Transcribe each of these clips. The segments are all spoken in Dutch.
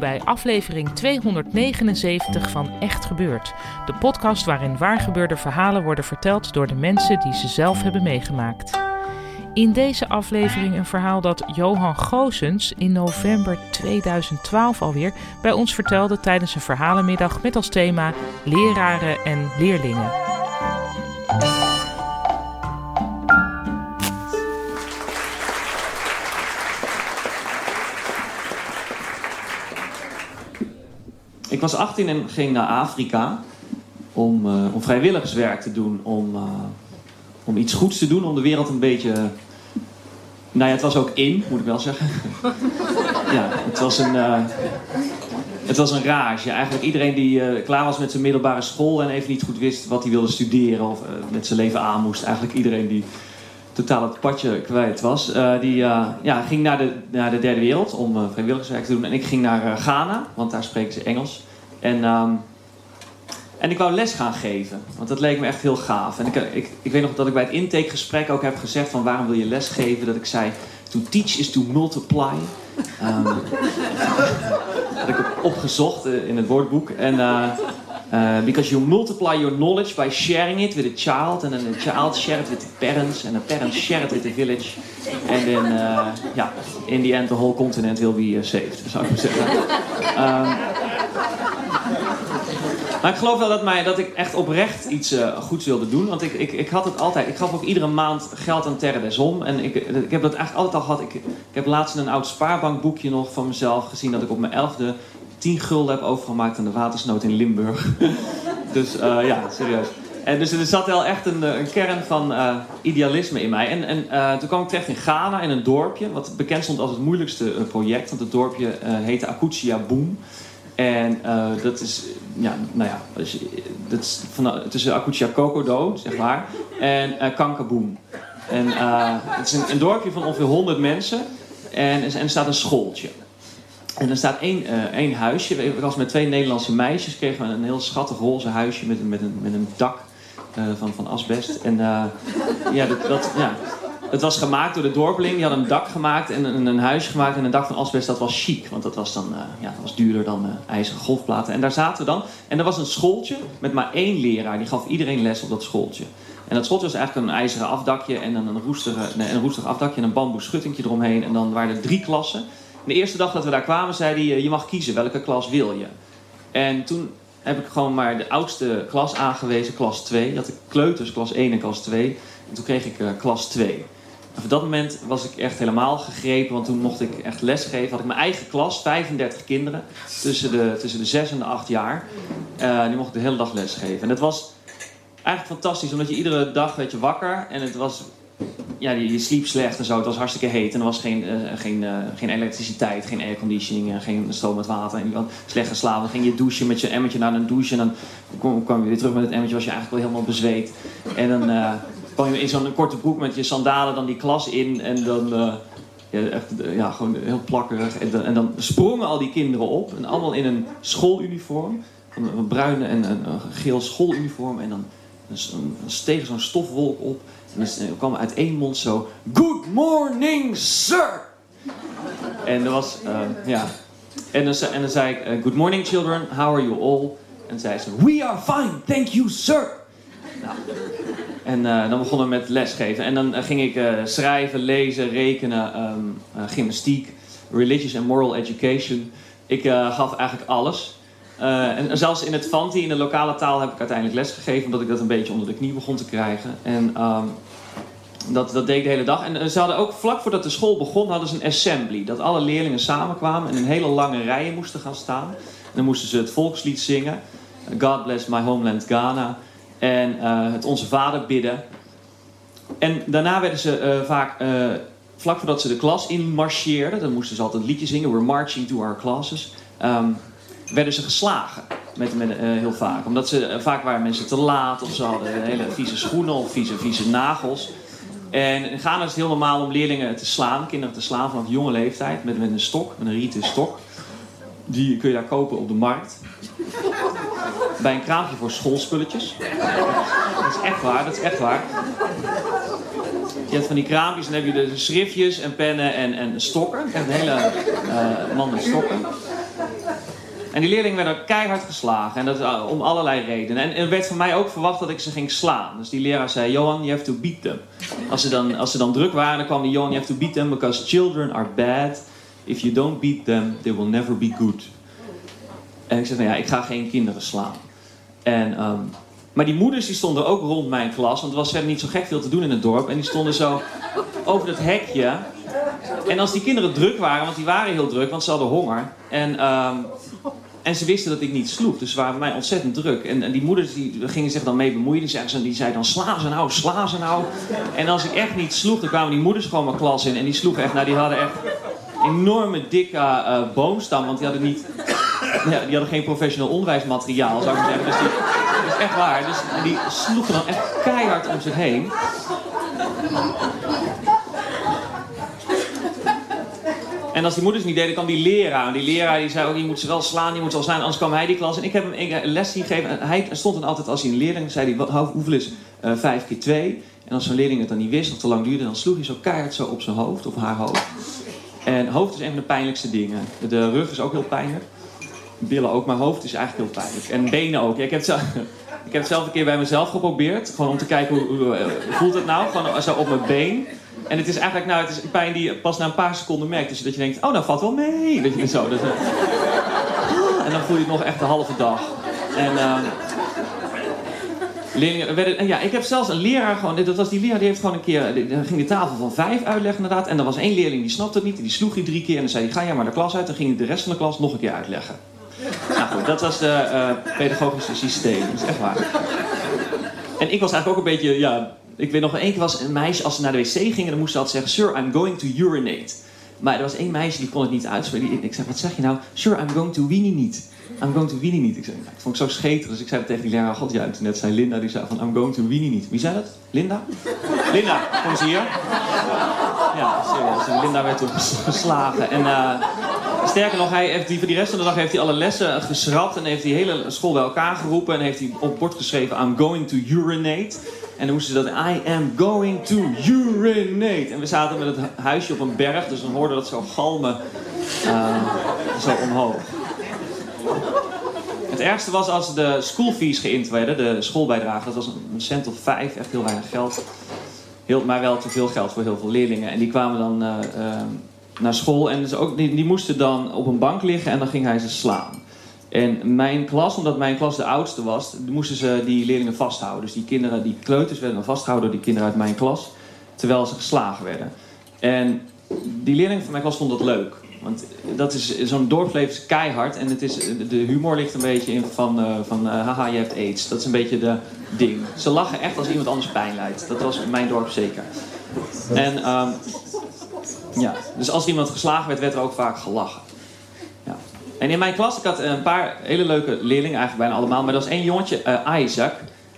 bij aflevering 279 van Echt Gebeurd. De podcast waarin waargebeurde verhalen worden verteld door de mensen die ze zelf hebben meegemaakt. In deze aflevering een verhaal dat Johan Goosens in november 2012 alweer bij ons vertelde tijdens een verhalenmiddag met als thema leraren en leerlingen. Ik was 18 en ging naar Afrika om, eh, om vrijwilligerswerk te doen. Om, eh, om iets goeds te doen, om de wereld een beetje. Nou ja, het was ook in, moet ik wel zeggen. ja, het was een. eh, het was een rage. Eigenlijk iedereen die klaar was met zijn middelbare school en even niet goed wist wat hij wilde studeren of met zijn leven aan moest. Eigenlijk iedereen die totaal het padje kwijt was, eh, die eh, ja, ging naar de, naar de derde wereld om eh, vrijwilligerswerk te doen. En ik ging naar Ghana, want daar spreken ze Engels. En, ehm, en ik wou les gaan geven, want dat leek me echt heel gaaf. En ik, ik, ik weet nog dat ik bij het intakegesprek ook heb gezegd van waarom wil je les geven? Dat ik zei, to teach is to multiply. Ehm, dat ik opgezocht in het woordboek. En, eh, because you multiply your knowledge by sharing it with a child. And then the child share it with the parents. And the parents share it with the village. And then, uh, in the end, the whole continent will be uh, saved, zou ik maar zeggen. Ehm, maar ik geloof wel dat, mij, dat ik echt oprecht iets goeds wilde doen. Want ik, ik, ik had het altijd. Ik gaf ook iedere maand geld aan Terre des Om. En ik, ik heb dat eigenlijk altijd al gehad. Ik, ik heb laatst een oud spaarbankboekje nog van mezelf gezien dat ik op mijn elfde 10 gulden heb overgemaakt aan de watersnood in Limburg. dus eh, ja, serieus. En dus er zat wel echt een, eh, een kern van eh, idealisme in mij. En, en toen kwam ik terecht in Ghana, in een dorpje, wat bekend stond als het moeilijkste project. Want het dorpje heette Akutia Boom. En dat is, ja, nou ja, dat is van, tussen Akutia Kokodo, zeg maar, en eh Kankaboom. En het is een, een dorpje van ongeveer 100 mensen. En, en er staat een schooltje. En er staat één, eh, één huisje. Ik was met twee Nederlandse meisjes. Kregen we een heel schattig roze huisje met, een- met, een, met een dak eh, van, van asbest. En eh, ja, dat, dat, ja, het was gemaakt door de dorpeling. Die had een dak gemaakt en een, een huisje gemaakt. En een dak van asbest, dat was chic. Want dat was dan ja, dat was duurder dan ijzeren golfplaten. En daar zaten we dan. En er was een schooltje met maar één leraar. Die gaf iedereen les op dat schooltje. En dat schooltje was eigenlijk een ijzeren afdakje en dan een, roestige, een roestig afdakje en een bamboe schuttingje eromheen. En dan waren er drie klassen. De eerste dag dat we daar kwamen, zei hij: eh, Je mag kiezen welke klas wil je. En toen heb ik gewoon maar de oudste klas aangewezen, klas 2. Je had de kleuters, klas 1 en klas 2. En toen kreeg ik eh, klas 2. En op dat moment was ik echt helemaal gegrepen, want toen mocht ik echt lesgeven. Had ik mijn eigen klas, 35 kinderen, tussen de, tussen de 6 en de 8 jaar. Eh, die mocht ik de hele dag lesgeven. En dat was eigenlijk fantastisch, omdat je iedere dag werd je wakker en het was ja, je, sliep slecht en zo. Het was hartstikke heet en er was geen, eh, geen, eh, geen elektriciteit, geen airconditioning, eh, geen stroom met water. En je slecht geslapen. Dan ging je douchen met je emmertje naar een douche. En dan kwam, kwam je weer terug met het emmertje, was je eigenlijk wel helemaal bezweet. En dan kwam je in zo'n korte broek met je sandalen dan die klas in. En dan, ja, echt, ja, gewoon heel plakkerig. En dan, en dan sprongen al die kinderen op. En allemaal in een schooluniform. Een, bruine en een, een geel schooluniform. En dan, dan steeg zo'n stofwolk op. En dan kwam uit één mond zo... Good morning, sir! En dat was, eh, ja... En dan, zei- ik, eh, good morning children, how are you all? En zei ze, we are fine, thank you sir. Nou, en eh, dan begonnen we met lesgeven. En dan ging ik schrijven, lezen, rekenen, ehm, eh, gymnastiek, religious and moral education. Ik gaf eigenlijk alles. Eh, en zelfs in het Fanti, in de lokale taal, heb ik uiteindelijk lesgegeven, omdat ik dat een beetje onder de knie begon te krijgen. En ehm, Dat, dat deed ik de hele dag. En eh, ze hadden ook vlak voordat de school begon, hadden ze een assembly. Dat alle leerlingen samenkwamen en in hele lange rijen moesten gaan staan. En dan moesten ze het volkslied zingen. God bless my homeland Ghana. En eh, het Onze Vader bidden. En daarna werden ze vaak, vlak voordat ze de klas in marcheerden, dan moesten ze altijd een liedje zingen, We're marching to our classes, ehm, werden ze geslagen. Met, met, eh, heel vaak. Omdat ze, eh, vaak waren mensen te laat of ze hadden hele vieze schoenen of vieze, vieze nagels. En in Ghana is het heel normaal om leerlingen te slaan, kinderen te slaan vanaf jonge leeftijd, met, met een stok, met een rieten stok. Die kun je daar kopen op de markt. Bij een kraampje voor schoolspulletjes. Dat is echt waar, dat is echt waar. Je hebt van die kraampjes en dan heb je de schriftjes en pennen en, en stokken. Echt een hele eh man stokken. En die leerlingen werden keihard geslagen. En dat eh, om allerlei redenen. En er werd van mij ook verwacht dat ik ze ging slaan. Dus die leraar zei, Johan, you have to beat them. Als ze dan, als ze dan druk waren, dan kwam die, Johan, you have to beat them because children are bad. If you don't beat them, they will never be good. En ik zei, nou ja, ik ga geen kinderen slaan. En, ehm, maar die moeders die stonden ook rond mijn klas, want er was verder niet zo gek veel te doen in het dorp. En die stonden zo over het hekje. En als die kinderen druk waren, want die waren heel druk, want ze hadden honger. En, ehm, en ze wisten dat ik niet sloeg, dus ze waren bij mij ontzettend druk. En, en die moeders die gingen zich dan mee bemoeien. Die zeiden, die zeiden dan, sla ze nou, sla ze nou. En als ik echt niet sloeg, dan kwamen die moeders gewoon mijn klas in. En die sloegen echt, nou die hadden echt enorme dikke eh, boomstam, want die hadden niet... Ja, die hadden geen professioneel onderwijsmateriaal, zou ik maar zeggen. Dus dat is echt waar. Dus die sloegen dan echt keihard om zich heen. En als die moeders niet deden, kwam die leraar. En die leraar die zei ook, je moet ze wel slaan, je moet ze wel slaan. Anders kwam hij die klas. En ik heb hem een les gegeven. En hij stond dan altijd, als hij een leerling zei, hij, hoeveel is eh 5 keer 2? En als zo'n leerling het dan niet wist of te lang duurde, dan sloeg hij zo keihard zo op zijn hoofd, of haar hoofd. En hoofd is een van de pijnlijkste dingen. De rug is ook heel pijnlijk. Billen ook, maar hoofd is eigenlijk heel pijnlijk. En benen ook. Ja, ik, heb ik heb het zelf een keer bij mezelf geprobeerd. Gewoon om te kijken hoe, hoe, eh, voelt het nou. Gewoon zo op mijn been. En het is eigenlijk nou, het is een pijn die je pas na een paar seconden merkt. Dus dat je denkt, oh, nou valt wel mee. Weet je, zo. Eh, en dan voel je het nog echt de halve dag. En eh, leerlingen werden, en ja, ik heb zelfs een leraar gewoon, dat was die leraar die heeft gewoon een keer, ging de tafel van vijf uitleggen inderdaad. En er was één leerling die snapte het niet, en die sloeg hij drie keer en dan zei ga jij maar de klas uit. Dan ging hij de rest van de klas nog een keer uitleggen. Nou goed, dat was de eh, pedagogische systeem, dat is echt waar. En ik was eigenlijk ook een beetje, ja, ik weet nog één keer was een meisje, als ze naar de wc gingen, dan moest ze altijd zeggen, sir, I'm going to urinate. Maar er was één meisje die kon het niet uitspreken. Ik zei, wat zeg je nou? Sir, I'm going to weenie niet. I'm going to weenie niet. Ik zei, nou, dat vond ik zo scheterig. Dus ik zei tegen die leraar. God, ja, toen net zei Linda, die zei van, I'm going to weenie niet. Wie zei dat? Linda? Linda, kom eens hier. Ja, serieus. En Linda werd toen ges- geslagen. En eh, sterker nog, hij heeft die, voor die rest van de dag heeft hij alle lessen geschrapt. En heeft die hele school bij elkaar geroepen. En heeft hij op bord geschreven, I'm going to urinate. En dan moesten ze dat, I am going to urinate. En we zaten met het hu- huisje op een berg. Dus dan hoorden we dat zo galmen eh, zo omhoog. Het ergste was als de schoolfees geïnt werden, de schoolbijdrage. Dat was een cent of vijf, echt heel weinig geld. Maar wel te veel geld voor heel veel leerlingen. En die kwamen dan eh, eh, naar school en ze ook, die, die moesten dan op een bank liggen en dan ging hij ze slaan. En mijn klas, omdat mijn klas de oudste was, moesten ze die leerlingen vasthouden. Dus die kinderen, die kleuters werden dan vastgehouden door die kinderen uit mijn klas, terwijl ze geslagen werden. En die leerlingen van mijn klas vonden dat leuk. Want dat is zo'n dorpsleven is keihard en het is, de humor ligt een beetje in van, eh, van eh, haha, je hebt aids. Dat is een beetje de ding. Ze lachen echt als iemand anders pijn lijdt. Dat was in mijn dorp zeker. En ehm, ja, dus als iemand geslagen werd, werd er ook vaak gelachen. Ja. En in mijn klas, ik had een paar hele leuke leerlingen, eigenlijk bijna allemaal. Maar er was één jongetje, eh, Isaac.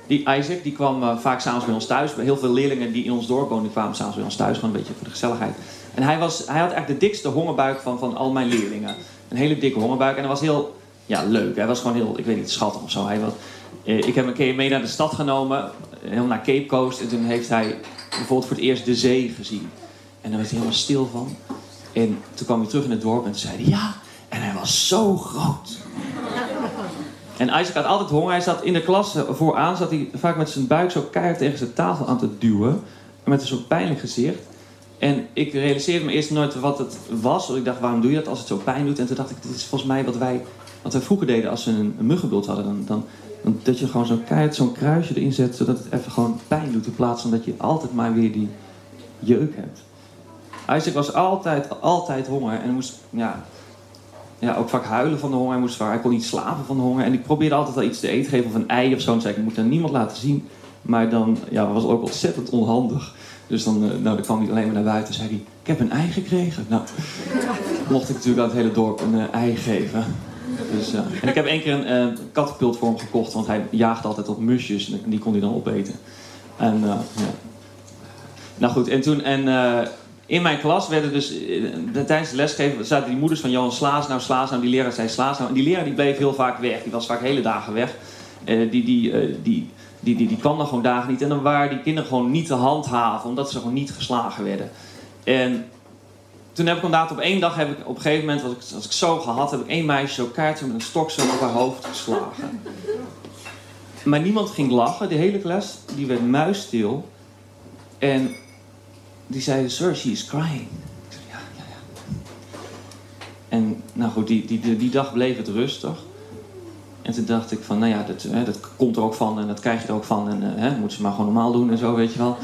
Die Isaac die kwam eh, vaak s'avonds bij ons thuis. Heel veel leerlingen die in ons dorp woonden, kwamen s'avonds bij ons thuis. Gewoon een beetje voor de gezelligheid. En hij, was, hij had eigenlijk de dikste hongerbuik van, van al mijn leerlingen. Een hele dikke hongerbuik. En hij was heel ja, leuk. Hij was gewoon heel, ik weet niet, schattig of zo. Hij was, eh, ik heb hem een keer mee naar de stad genomen. Helemaal naar Cape Coast. En toen heeft hij bijvoorbeeld voor het eerst de zee gezien. En daar werd hij helemaal stil van. En toen kwam hij terug in het dorp en toen zei hij... Ja, en hij was zo groot. En Isaac had altijd honger. Hij zat in de klas eh, vooraan, zat hij vaak met zijn buik zo keihard tegen zijn tafel aan te duwen. Met een soort pijnlijk gezicht. En ik realiseerde me eerst nooit wat het was. Ik dacht, waarom doe je dat als het zo pijn doet? En toen dacht ik, dit is volgens mij wat wij, wat wij vroeger deden als we een, een muggenbult hadden. Dan, dan, dan, dat je gewoon zo'n keihard zo'n kruisje erin zet, zodat het even gewoon pijn doet. In plaats van dat je altijd maar weer die jeuk hebt. Isaac was altijd, altijd honger en moest ja, ja, ook vaak huilen van de honger. Hij, moest, hij kon niet slapen van de honger. En ik probeerde altijd wel iets te eten geven of een ei of zo. En zei ik, ik moet dat niemand laten zien. Maar dan ja, was het ook ontzettend onhandig. Dus dan, eh, nou, dan kwam hij alleen maar naar buiten en zei hij, ik heb een ei gekregen. Nou, mocht ik natuurlijk aan het hele dorp een eh, ei geven. Dus, ja. En ik heb één keer een uh, katapult voor hem gekocht, want hij jaagde altijd op musjes en die kon hij dan opeten. En, ja. Nou goed, en toen, en in mijn klas werden dus, tijdens de lesgeven zaten die moeders van Johan Slaas nou, Slaas nou, die leraar zei Slaas nou. En die leraar die bleef heel vaak weg, die was vaak hele dagen weg. die, die, die, die, die, die kwam dan gewoon dagen niet. En dan waren die kinderen gewoon niet te handhaven, omdat ze gewoon niet geslagen werden. En toen heb ik inderdaad op één dag, heb ik op een gegeven moment, als ik, als ik zo gehad, heb ik één meisje zo kaartje met een stok zo op haar hoofd geslagen. Maar niemand ging lachen, de hele klas, die werd muisstil. En die zei, sir, she is crying. Ik zei, ja, ja, ja. En nou goed, die, die, die dag bleef het rustig. En toen dacht ik van, nou ja, dat, hè, dat komt er ook van en dat krijg je er ook van. En uh, hè, moet ze maar gewoon normaal doen en zo, weet je wel.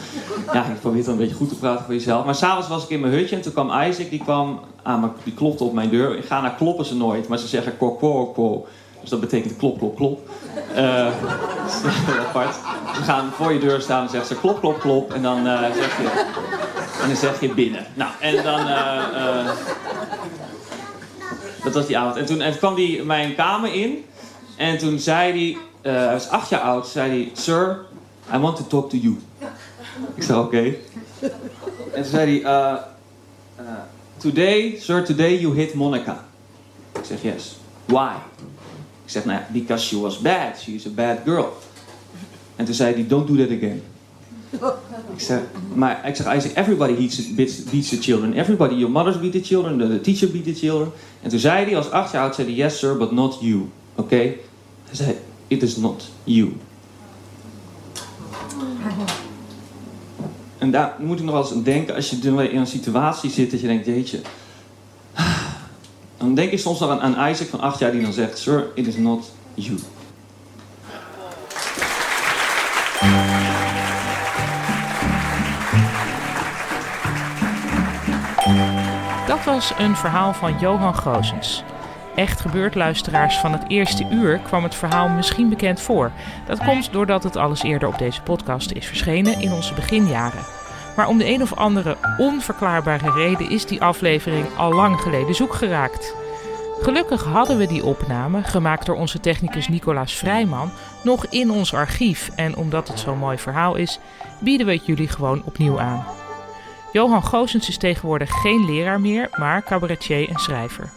Ja, ik probeer dan een beetje goed te praten voor jezelf. Maar s'avonds was ik in mijn hutje en toen kwam Isaac, die kwam aan me, die klopte op mijn deur. Ga naar kloppen ze nooit, maar ze zeggen kok, kok, kok. Dus dat betekent klop, klop, klop. Uh, dat is apart. Ze gaan voor je deur staan en zeggen ze klop, klop, klop. En dan, uh, zeg, je, en dan zeg je binnen. Nou, en dan... dat was die avond. En toen, en kwam hij mijn kamer in. En toen zei hij, uh, hij was acht jaar oud, zei hij, Sir, I want to talk to you. Ik zei, oké. En toen zei hij, uh, Today, sir, today you hit Monica. Ik zeg, yes. Why? Ik zeg, nou because she was bad. She is a bad girl. En toen zei hij, don't do that again. Ik zeg, maar ik zeg, I say, everybody beats, the children. Everybody, your mothers beat the children, the, teacher beat the children. En toen zei hij, als acht jaar oud, zei hij, yes sir, but not you. Oké? Hij zei, it is not you. En daar moet ik nog wel eens aan denken als je in een situatie zit dat je denkt, jeetje. Dan denk ik soms nog aan, aan Isaac van acht jaar die dan zegt, sir, it is not you. Was een verhaal van Johan Goosens. Echt gebeurd luisteraars van het eerste uur kwam het verhaal misschien bekend voor. Dat komt doordat het alles eerder op deze podcast is verschenen in onze beginjaren. Maar om de een of andere onverklaarbare reden is die aflevering al lang geleden zoek geraakt. Gelukkig hadden we die opname, gemaakt door onze technicus Nicolaas Vrijman, nog in ons archief. En omdat het zo'n mooi verhaal is, bieden we het jullie gewoon opnieuw aan. Johan Goosens is tegenwoordig geen leraar meer, maar cabaretier en schrijver.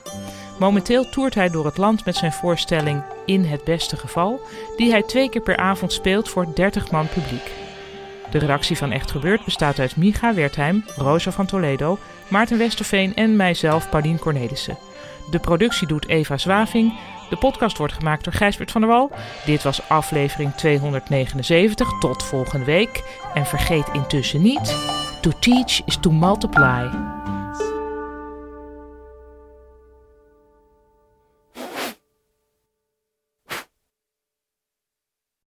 Momenteel toert hij door het land met zijn voorstelling In het beste geval, die hij twee keer per avond speelt voor 30 man publiek. De redactie van Echt Gebeurd bestaat uit Micha Wertheim, Rosa van Toledo, Maarten Westerveen en mijzelf, Paulien Cornelissen. De productie doet Eva Zwaving. De podcast wordt gemaakt door Gijsbert van der Wal. Dit was aflevering 279. Tot volgende week. En vergeet intussen niet: to teach is to multiply.